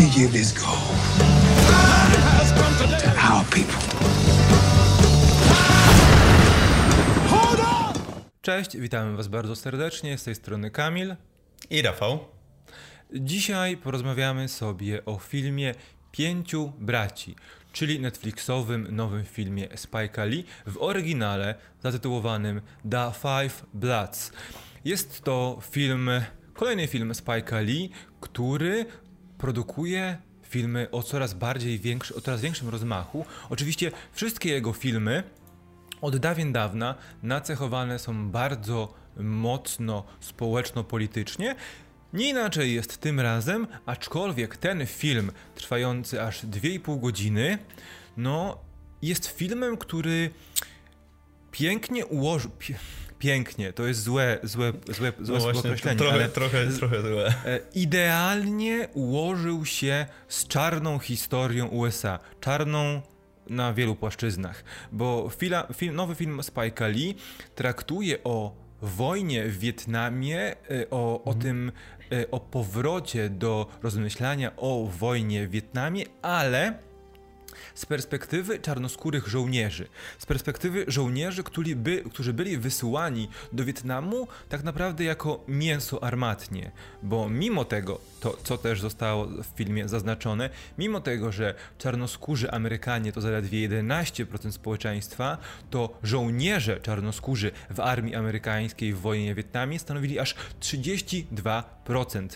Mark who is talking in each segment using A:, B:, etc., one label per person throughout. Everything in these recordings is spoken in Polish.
A: We give this gold to our people.
B: Cześć, witamy Was bardzo serdecznie. Z tej strony Kamil.
C: I Rafał.
B: Dzisiaj porozmawiamy sobie o filmie Pięciu Braci, czyli Netflixowym nowym filmie Spike'a Lee w oryginale zatytułowanym The Five Bloods. Jest to film, kolejny film Spike'a Lee, który produkuje filmy o coraz bardziej większy, o coraz większym rozmachu. Oczywiście wszystkie jego filmy od dawien dawna nacechowane są bardzo mocno społeczno-politycznie. Nie inaczej jest tym razem, aczkolwiek ten film, trwający aż 2,5 godziny, no, jest filmem, który pięknie ułożył. Pięknie, to jest złe, złe, złe, złe
C: No właśnie,
B: określenie,
C: trochę, trochę, trochę złe.
B: e, idealnie ułożył się z czarną historią USA. Czarną na wielu płaszczyznach, bo fila, film, nowy film Spike'a Lee traktuje o wojnie w Wietnamie, e, o, o tym, e, o powrocie do rozmyślania o wojnie w Wietnamie, ale z perspektywy czarnoskórych żołnierzy, z perspektywy żołnierzy, którzy, by, którzy byli wysyłani do Wietnamu tak naprawdę jako mięso armatnie, bo mimo tego, to co też zostało w filmie zaznaczone, mimo tego, że czarnoskórzy Amerykanie to zaledwie 11% społeczeństwa, to żołnierze czarnoskórzy w armii amerykańskiej w wojnie Wietnamie stanowili aż 32%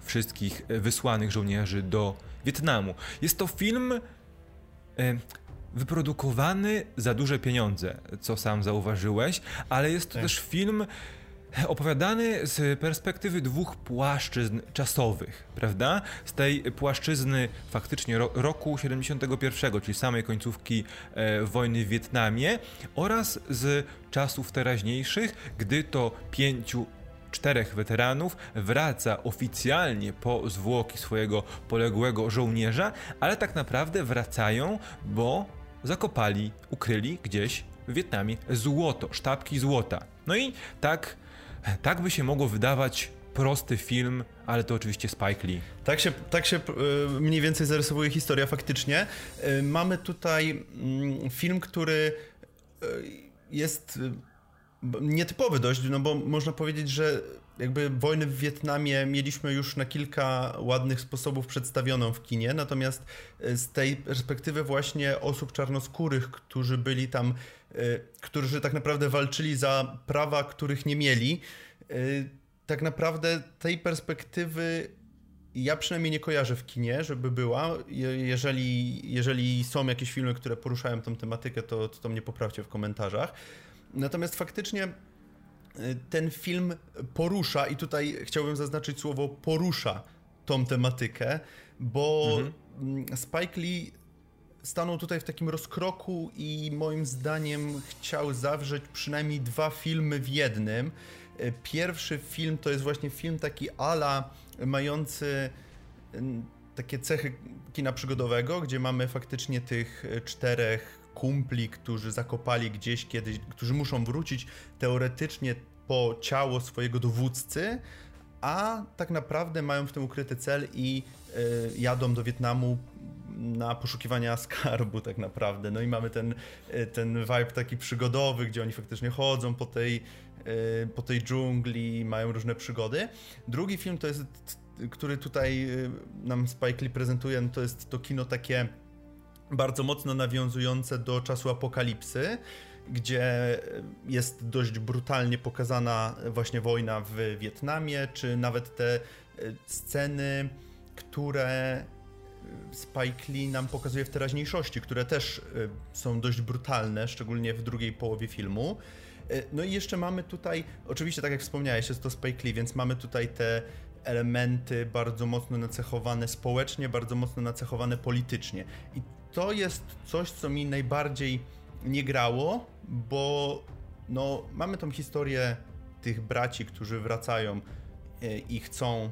B: wszystkich e, wysłanych żołnierzy do Wietnamu. Jest to film wyprodukowany za duże pieniądze, co sam zauważyłeś, ale jest to
C: Tak.
B: też film opowiadany z perspektywy dwóch płaszczyzn czasowych, prawda? Z tej płaszczyzny faktycznie ro roku 71, czyli samej końcówki e, wojny w Wietnamie oraz z czasów teraźniejszych, gdy to pięciu czterech weteranów wraca oficjalnie po zwłoki swojego poległego żołnierza, ale tak naprawdę wracają, bo zakopali, ukryli gdzieś w Wietnamie złoto, sztabki złota. No i tak, tak by się mogło wydawać prosty film, ale to oczywiście Spike Lee.
C: Tak się, tak się y, mniej więcej zarysowuje historia faktycznie. Y, Mamy tutaj mm, film, który y, jest nietypowy dość, no bo można powiedzieć, że jakby wojnę w Wietnamie mieliśmy już na kilka ładnych sposobów przedstawioną w kinie, natomiast y, z tej perspektywy właśnie osób czarnoskórych, którzy byli tam, y, którzy tak naprawdę walczyli za prawa, których nie mieli, y, tak naprawdę tej perspektywy ja przynajmniej nie kojarzę w kinie, żeby była. Je- Jeżeli, jeżeli są jakieś filmy, które poruszają tą tematykę, to, to mnie poprawcie w komentarzach. Natomiast faktycznie y, ten film porusza, i tutaj chciałbym zaznaczyć słowo porusza tą tematykę, bo mm, Spike Lee stanął tutaj w takim rozkroku i moim zdaniem chciał zawrzeć przynajmniej dwa filmy w jednym. E, Pierwszy film to jest właśnie film taki ala mający mm, takie cechy kina przygodowego, gdzie mamy faktycznie tych czterech kumpli, którzy zakopali gdzieś kiedyś, którzy muszą wrócić teoretycznie po ciało swojego dowódcy, a tak naprawdę mają w tym ukryty cel i y, jadą do Wietnamu na poszukiwania skarbu tak naprawdę. No i mamy ten, y, ten vibe taki przygodowy, gdzie oni faktycznie chodzą po tej, y, po tej dżungli, mają różne przygody. Drugi film to jest, który tutaj nam Spike Lee prezentuje, no to jest to kino takie bardzo mocno nawiązujące do czasu apokalipsy, gdzie jest dość brutalnie pokazana właśnie wojna w Wietnamie, czy nawet te e, sceny, które Spike Lee nam pokazuje w teraźniejszości, które też e, są dość brutalne, szczególnie w drugiej połowie filmu. E, No i jeszcze mamy tutaj, oczywiście tak jak wspomniałeś, jest to Spike Lee, więc mamy tutaj te elementy bardzo mocno nacechowane społecznie, bardzo mocno nacechowane politycznie. I to jest coś, co mi najbardziej nie grało, bo no, mamy tą historię tych braci, którzy wracają e, i chcą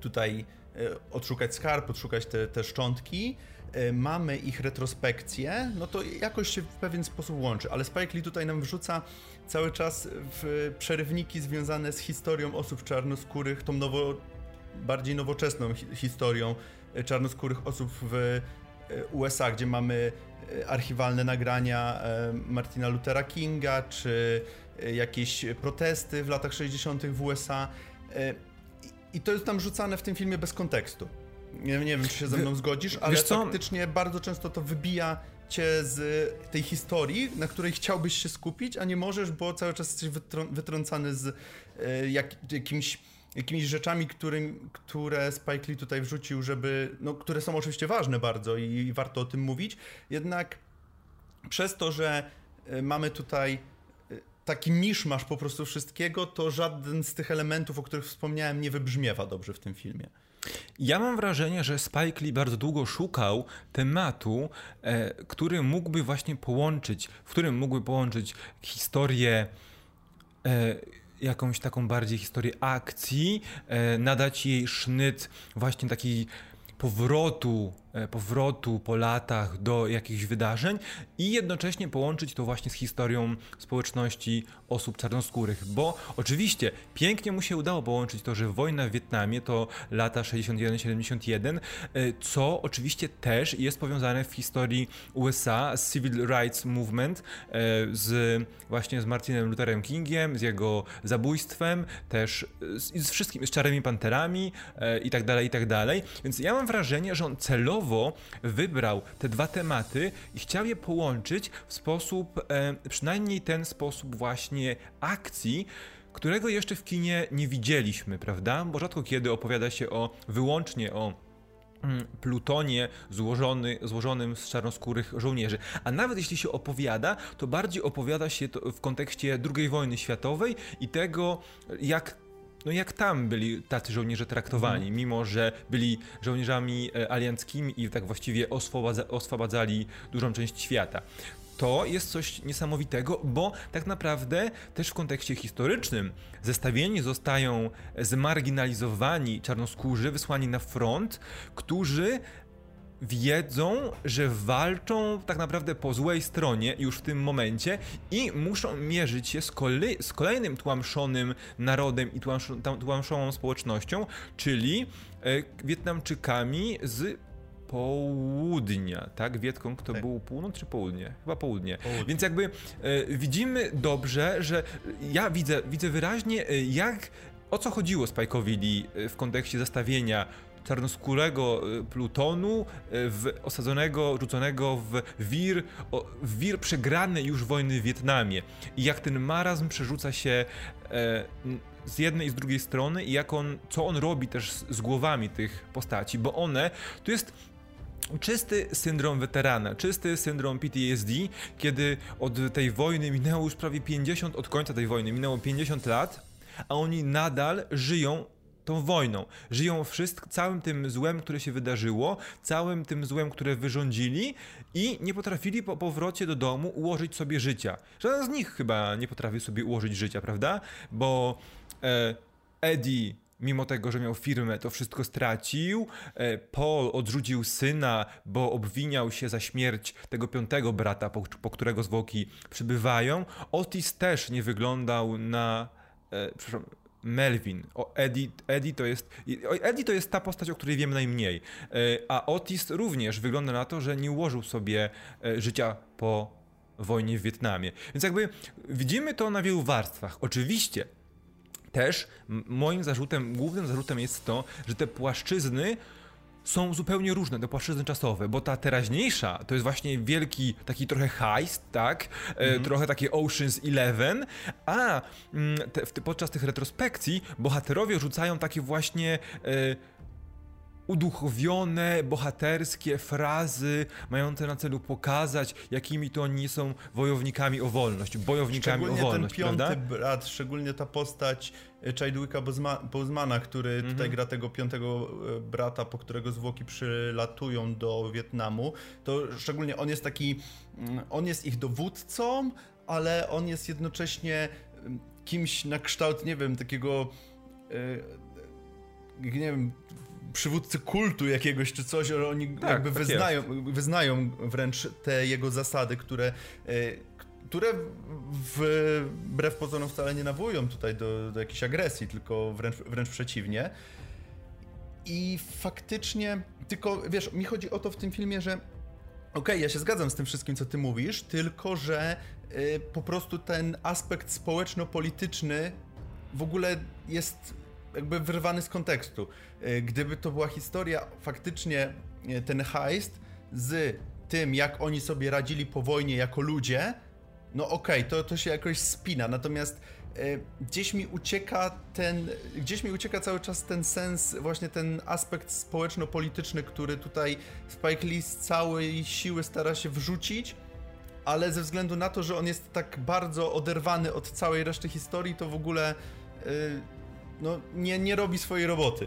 C: tutaj e, odszukać skarb, odszukać te, te szczątki. E, Mamy ich retrospekcję, no to jakoś się w pewien sposób łączy, ale Spike Lee tutaj nam wrzuca cały czas w przerywniki związane z historią osób czarnoskórych, tą nowo, bardziej nowoczesną hi historią czarnoskórych osób w USA, gdzie mamy archiwalne nagrania Martina Luthera Kinga, czy jakieś protesty w latach 60. w USA. I to jest tam rzucane w tym filmie bez kontekstu. Nie, nie wiem, czy się ze mną zgodzisz, ale faktycznie bardzo często to wybija cię z tej historii, na której chciałbyś się skupić, a nie możesz, bo cały czas jesteś wytrącany z e, jak, jakimś jakimiś rzeczami, którym, które Spike Lee tutaj wrzucił, żeby, no, które są oczywiście ważne bardzo i, i warto o tym mówić, jednak przez to, że e, mamy tutaj e, taki miszmasz po prostu wszystkiego, to żaden z tych elementów, o których wspomniałem, nie wybrzmiewa dobrze w tym filmie.
B: Ja mam wrażenie, że Spike Lee bardzo długo szukał tematu, e, który mógłby właśnie połączyć, w którym mógłby połączyć historię. E, jakąś taką bardziej historię akcji, e, nadać jej sznyt właśnie takiej powrotu, powrotu po latach do jakichś wydarzeń i jednocześnie połączyć to właśnie z historią społeczności osób czarnoskórych, bo oczywiście pięknie mu się udało połączyć to, że wojna w Wietnamie to lata 61-71, e, co oczywiście też jest powiązane w historii USA z Civil Rights Movement, e, z właśnie z Martinem Lutherem Kingiem, z jego zabójstwem, też z, z wszystkim, z Czarnymi Panterami i tak dalej, i tak dalej. Więc ja mam wrażenie, że on celowo wybrał te dwa tematy i chciał je połączyć w sposób, e, przynajmniej ten sposób właśnie akcji, którego jeszcze w kinie nie widzieliśmy, prawda? Bo rzadko kiedy opowiada się o wyłącznie o mm, plutonie złożony, złożonym z czarnoskórych żołnierzy. A nawet jeśli się opowiada, to bardziej opowiada się to w kontekście II wojny światowej i tego, jak no jak tam byli tacy żołnierze traktowani, mhm. mimo że byli żołnierzami e, alianckimi i tak właściwie oswobadza, oswobadzali dużą część świata. To jest coś niesamowitego, bo tak naprawdę też w kontekście historycznym zestawieni zostają zmarginalizowani czarnoskórzy, wysłani na front, którzy wiedzą, że walczą tak naprawdę po złej stronie już w tym momencie i muszą mierzyć się z, kolej, z kolejnym tłamszonym narodem i tłamszoną społecznością, czyli e, Wietnamczykami z południa, tak? Wietką, kto tak. był północ czy południe? Chyba południe. południe. Więc jakby e, widzimy dobrze, że ja widzę, widzę wyraźnie, e, jak o co chodziło Spike'owi Lee e, w kontekście zestawienia czarnoskórego y, plutonu, y, w, osadzonego, rzuconego w wir, w wir przegranej już wojny w Wietnamie. I jak ten marazm przerzuca się e, z jednej i z drugiej strony i jak on, co on robi też z, z głowami tych postaci, bo one, to jest czysty syndrom weterana, czysty syndrom PTSD, kiedy od tej wojny minęło już prawie 50, od końca tej wojny minęło 50 lat, a oni nadal żyją tą wojną. Żyją wszystko, całym tym złem, które się wydarzyło, całym tym złem, które wyrządzili i nie potrafili po powrocie do domu ułożyć sobie życia. Żaden z nich chyba nie potrafi sobie ułożyć życia, prawda? Bo e, Eddie mimo tego, że miał firmę, to wszystko stracił. E, Paul odrzucił syna, bo obwiniał się za śmierć tego piątego brata, po, po którego zwłoki przybywają. Otis też nie wyglądał na. E, przepraszam, Melvin. O Eddie, Eddie, to jest, Eddie to jest ta postać, o której wiemy najmniej. E, a Otis również wygląda na to, że nie ułożył sobie e, życia po wojnie w Wietnamie. Więc jakby widzimy to na wielu warstwach. Oczywiście też moim zarzutem, głównym zarzutem jest to, że te płaszczyzny są zupełnie różne, te płaszczyzny czasowe, bo ta teraźniejsza to jest właśnie wielki taki trochę heist, tak? Mm trochę takie Ocean's Eleven, a mm, te, podczas tych retrospekcji bohaterowie rzucają takie właśnie e, uduchowione, bohaterskie frazy, mające na celu pokazać, jakimi to oni są wojownikami o wolność, bojownikami
C: szczególnie
B: o wolność,
C: ten piąty prawda? brat, szczególnie ta postać e, Chadwicka Bosemana, który mhm. tutaj gra tego piątego e, brata, po którego zwłoki przylatują do Wietnamu, to szczególnie on jest taki, mm, on jest ich dowódcą, ale on jest jednocześnie mm, kimś na kształt, nie wiem, takiego e, nie wiem, przywódcy kultu jakiegoś czy coś, ale oni tak, jakby tak wyznają, wyznają wręcz te jego zasady, które, e, które wbrew pozorom wcale nie nawołują tutaj do, do jakiejś agresji, tylko wręcz, wręcz przeciwnie. I faktycznie, tylko wiesz, mi chodzi o to w tym filmie, że okej, okay, ja się zgadzam z tym wszystkim, co ty mówisz, tylko że y, po prostu ten aspekt społeczno-polityczny w ogóle jest jakby wyrwany z kontekstu. Y, gdyby to była historia, faktycznie y, ten heist z tym, jak oni sobie radzili po wojnie jako ludzie, no okej, okay, to, to się jakoś spina, natomiast E, gdzieś mi ucieka ten, gdzieś mi ucieka cały czas ten sens, właśnie ten aspekt społeczno-polityczny, który tutaj Spike Lee z całej siły stara się wrzucić, ale ze względu na to, że on jest tak bardzo oderwany od całej reszty historii, to w ogóle no, nie, nie robi swojej roboty.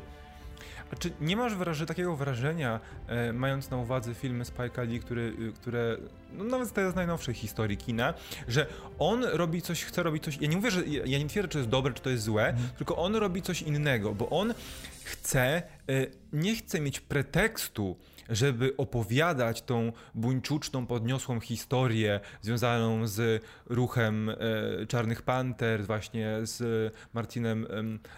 B: A czy nie masz wrażenia, takiego wrażenia, e, mając na uwadze filmy Spike'a Lee, który, y, które, no nawet z tej najnowszej historii kina, że on robi coś, chce robić coś, ja nie mówię, że, ja nie twierdzę, czy to jest dobre, czy to jest złe, mhm. tylko on robi coś innego, bo on chce, e, nie chce mieć pretekstu, żeby opowiadać tą buńczuczną, podniosłą historię związaną z ruchem e, Czarnych Panter, właśnie z Martinem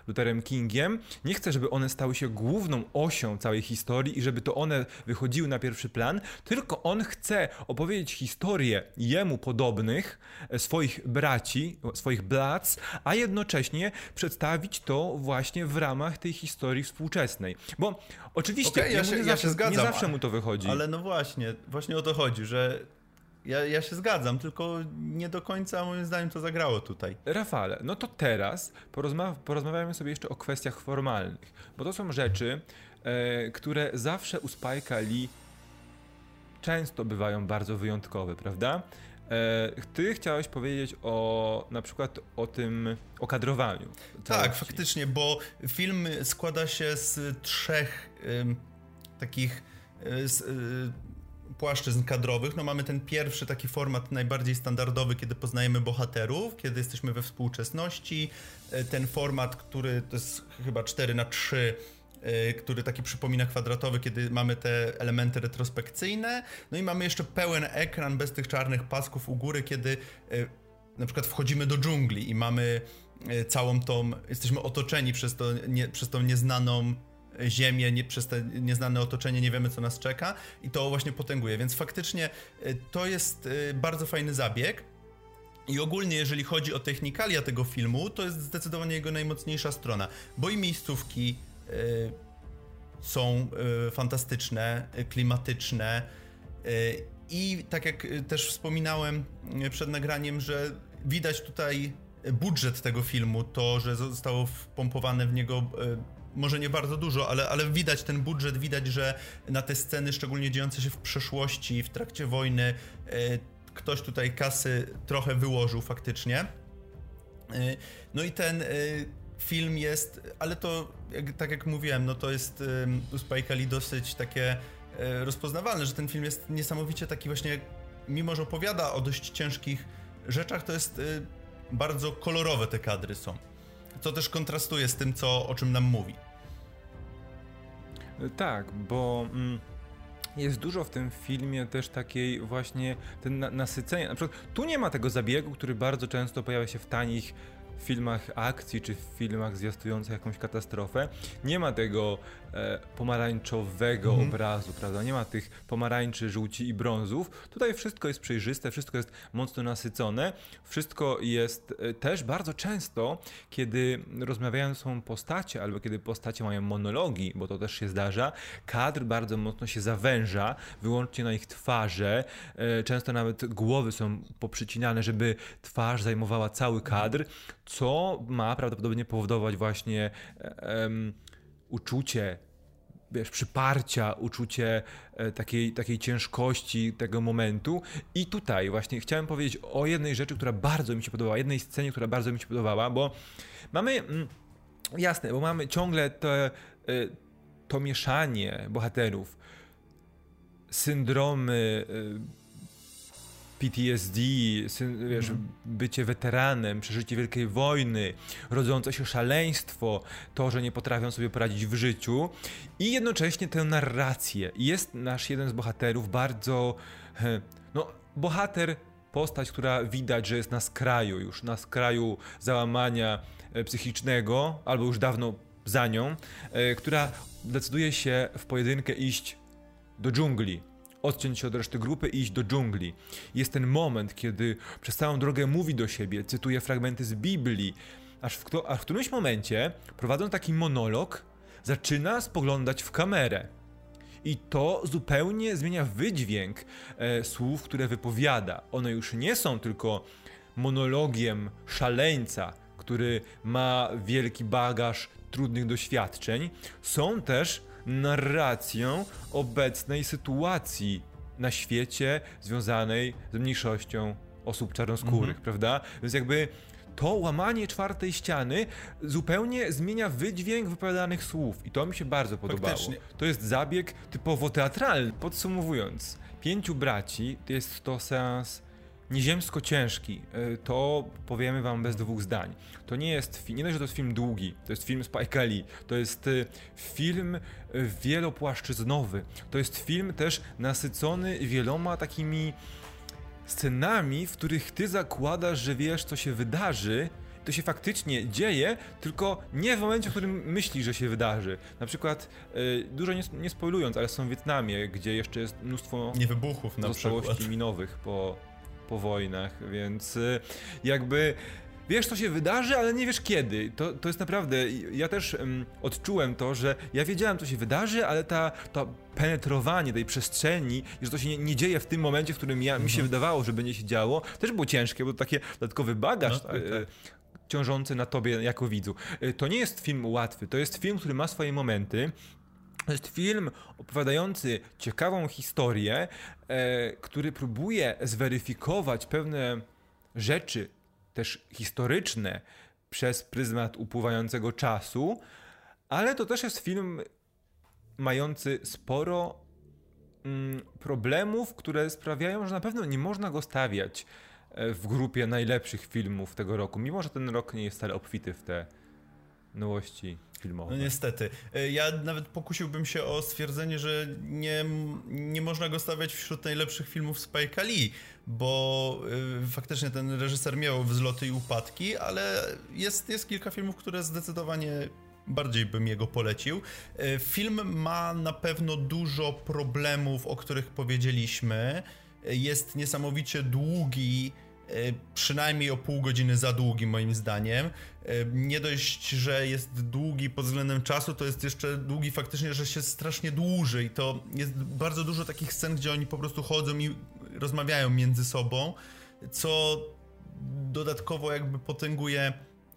B: Lutherem Kingiem. Nie chcę, żeby one stały się główną osią całej historii i żeby to one wychodziły na pierwszy plan, tylko on chce opowiedzieć historię jemu podobnych, e, swoich braci, swoich blac, a jednocześnie przedstawić to właśnie w ramach tej historii współczesnej. Bo oczywiście
C: okay, ja, się, ja się zgadzam
B: zawsze mu to wychodzi.
C: Ale no właśnie, właśnie o to chodzi, że ja, ja się zgadzam, tylko nie do końca moim zdaniem to zagrało tutaj.
B: Rafale, no to teraz porozma porozmawiamy sobie jeszcze o kwestiach formalnych, bo to są rzeczy, e, które zawsze u Spike'a Lee często bywają bardzo wyjątkowe, prawda? E, ty chciałeś powiedzieć o na przykład o tym o kadrowaniu.
C: Tak, faktycznie, bo film składa się z trzech takich Y, z, y, płaszczyzn kadrowych. No mamy ten pierwszy taki format najbardziej standardowy, kiedy poznajemy bohaterów, kiedy jesteśmy we współczesności. Y, ten format, który to jest chyba 4 na 3 który taki przypomina kwadratowy, kiedy mamy te elementy retrospekcyjne. No i mamy jeszcze pełen ekran bez tych czarnych pasków u góry, kiedy na przykład wchodzimy do dżungli i mamy całą tą, jesteśmy otoczeni przez, to, nie, przez tą nieznaną ziemię, nie, przez te nieznane otoczenie nie wiemy, co nas czeka. I to właśnie potęguje, więc faktycznie y, to jest y, bardzo fajny zabieg. I ogólnie, jeżeli chodzi o technikalia tego filmu, to jest zdecydowanie jego najmocniejsza strona, bo i miejscówki y, są y, fantastyczne, klimatyczne. Y, i tak jak też wspominałem przed nagraniem, że widać tutaj budżet tego filmu, to, że zostało wpompowane w niego może nie bardzo dużo, ale, ale widać ten budżet, widać, że na te sceny, szczególnie dziejące się w przeszłości, w trakcie wojny, e, ktoś tutaj kasy trochę wyłożył faktycznie. E, no i ten e, film jest, ale to tak jak mówiłem, no to jest u Spike Lee dosyć takie rozpoznawalne, że ten film jest niesamowicie taki właśnie, mimo że opowiada o dość ciężkich rzeczach, to jest bardzo kolorowe te kadry są. Co też kontrastuje z tym, co, o czym nam mówi.
B: Tak, bo mm, jest dużo w tym filmie też takiej właśnie ten na, nasycenia. Na przykład tu nie ma tego zabiegu, który bardzo często pojawia się w tanich filmach akcji czy w filmach zwiastujących jakąś katastrofę. Nie ma tego e, pomarańczowego mhm. obrazu, prawda? Nie ma tych pomarańczy, żółci i brązów. Tutaj wszystko jest przejrzyste, wszystko jest mocno nasycone. Wszystko jest e, też bardzo często, kiedy rozmawiają są postacie, albo kiedy postacie mają monologi, bo to też się zdarza, kadr bardzo mocno się zawęża, wyłącznie na ich twarze. E, często nawet głowy są poprzycinane, żeby twarz zajmowała cały kadr, co ma prawdopodobnie powodować właśnie um, uczucie wiesz, przyparcia, uczucie e, takiej, takiej ciężkości tego momentu. I tutaj właśnie chciałem powiedzieć o jednej rzeczy, która bardzo mi się podobała, jednej scenie, która bardzo mi się podobała, bo mamy, mm, jasne, bo mamy ciągle to, e, to mieszanie bohaterów, syndromy, PTSD, wiesz, mhm. bycie weteranem, przeżycie wielkiej wojny, rodzące się szaleństwo, to, że nie potrafią sobie poradzić w życiu i jednocześnie tę narrację. Jest nasz jeden z bohaterów bardzo, no, bohater, postać, która widać, że jest na skraju już, na skraju załamania e, psychicznego, albo już dawno za nią, e, która decyduje się w pojedynkę iść do dżungli. Odciąć się od reszty grupy i iść do dżungli. Jest ten moment, kiedy przez całą drogę mówi do siebie, cytuje fragmenty z Biblii, aż w, kto, w którymś momencie, prowadząc taki monolog, zaczyna spoglądać w kamerę. I to zupełnie zmienia wydźwięk e, słów, które wypowiada. One już nie są tylko monologiem szaleńca, który ma wielki bagaż trudnych doświadczeń, są też narracją obecnej sytuacji na świecie związanej z mniejszością osób czarnoskórych, mhm. prawda? Więc jakby to łamanie czwartej ściany zupełnie zmienia wydźwięk wypowiadanych słów i to mi się bardzo podobało. Faktycznie. To jest zabieg typowo teatralny. Podsumowując, Pięciu Braci to jest to seans nieziemsko ciężki. E, to powiemy wam bez dwóch zdań. To nie jest, nie dość, że to jest film długi, to jest film Spike Lee, to jest e, film e, wielopłaszczyznowy, to jest film też nasycony wieloma takimi scenami, w których ty zakładasz, że wiesz, co się wydarzy, to się faktycznie dzieje, tylko nie w momencie, w którym myślisz, że się wydarzy. Na przykład, yy, dużo nie, nie spoilując, ale są w Wietnamie, gdzie jeszcze jest mnóstwo
C: niewybuchów na
B: przykład. minowych po, po wojnach, więc yy, jakby wiesz, co się wydarzy, ale nie wiesz kiedy. To, to jest naprawdę. Ja też um, odczułem to, że ja wiedziałem, co się wydarzy, ale ta, to penetrowanie tej przestrzeni, że to się nie, nie dzieje w tym momencie, w którym ja, mi się mhm. wydawało, że będzie się działo, też było ciężkie, bo to takie dodatkowy bagaż. No, tak, e, tak. Ciążący na tobie jako widzu. E, to nie jest film łatwy, to jest film, który ma swoje momenty. To jest film opowiadający ciekawą historię, e, który próbuje zweryfikować pewne rzeczy też historyczne przez pryzmat upływającego czasu, ale to też jest film mający sporo mm, problemów, które sprawiają, że na pewno nie można go stawiać e, w grupie najlepszych filmów tego roku, mimo że ten rok nie jest wcale obfity w te nowości filmowe.
C: No niestety. E, ja nawet pokusiłbym się o stwierdzenie, że nie, nie można go stawiać wśród najlepszych filmów Spike Lee, bo y, faktycznie ten reżyser miał wzloty i upadki, ale jest, jest kilka filmów, które zdecydowanie bardziej bym jego polecił. Y, film ma na pewno dużo problemów, o których powiedzieliśmy. Jest niesamowicie długi, E, przynajmniej o pół godziny za długi moim zdaniem. E, nie dość, że jest długi pod względem czasu, to jest jeszcze długi faktycznie, że się strasznie dłuży i to jest bardzo dużo takich scen, gdzie oni po prostu chodzą i rozmawiają między sobą, co dodatkowo jakby potęguje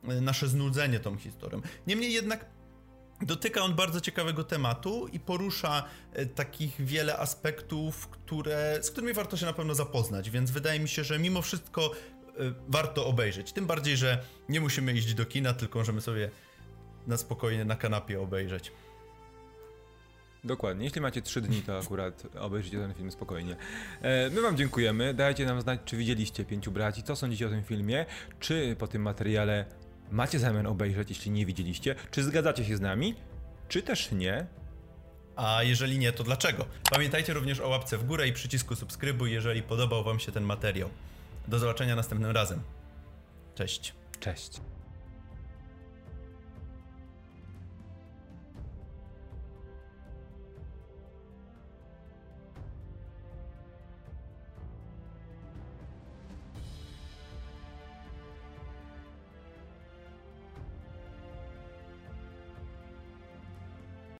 C: e, nasze znudzenie tą historią. Niemniej jednak Dotyka on bardzo ciekawego tematu i porusza e, takich wiele aspektów, które, z którymi warto się na pewno zapoznać, więc wydaje mi się, że mimo wszystko e, warto obejrzeć. Tym bardziej, że nie musimy iść do kina, tylko możemy sobie na spokojnie na kanapie obejrzeć.
B: Dokładnie. Jeśli macie 3 dni, to akurat obejrzyjcie ten film spokojnie. E, my Wam dziękujemy. Dajcie nam znać, czy widzieliście Pięciu Braci, co sądzicie o tym filmie, czy po tym materiale macie zamiar obejrzeć, jeśli nie widzieliście, czy zgadzacie się z nami, czy też nie.
C: A jeżeli nie, to dlaczego? Pamiętajcie również o łapce w górę i przycisku subskrybuj, jeżeli podobał Wam się ten materiał. Do zobaczenia następnym razem. Cześć.
B: Cześć.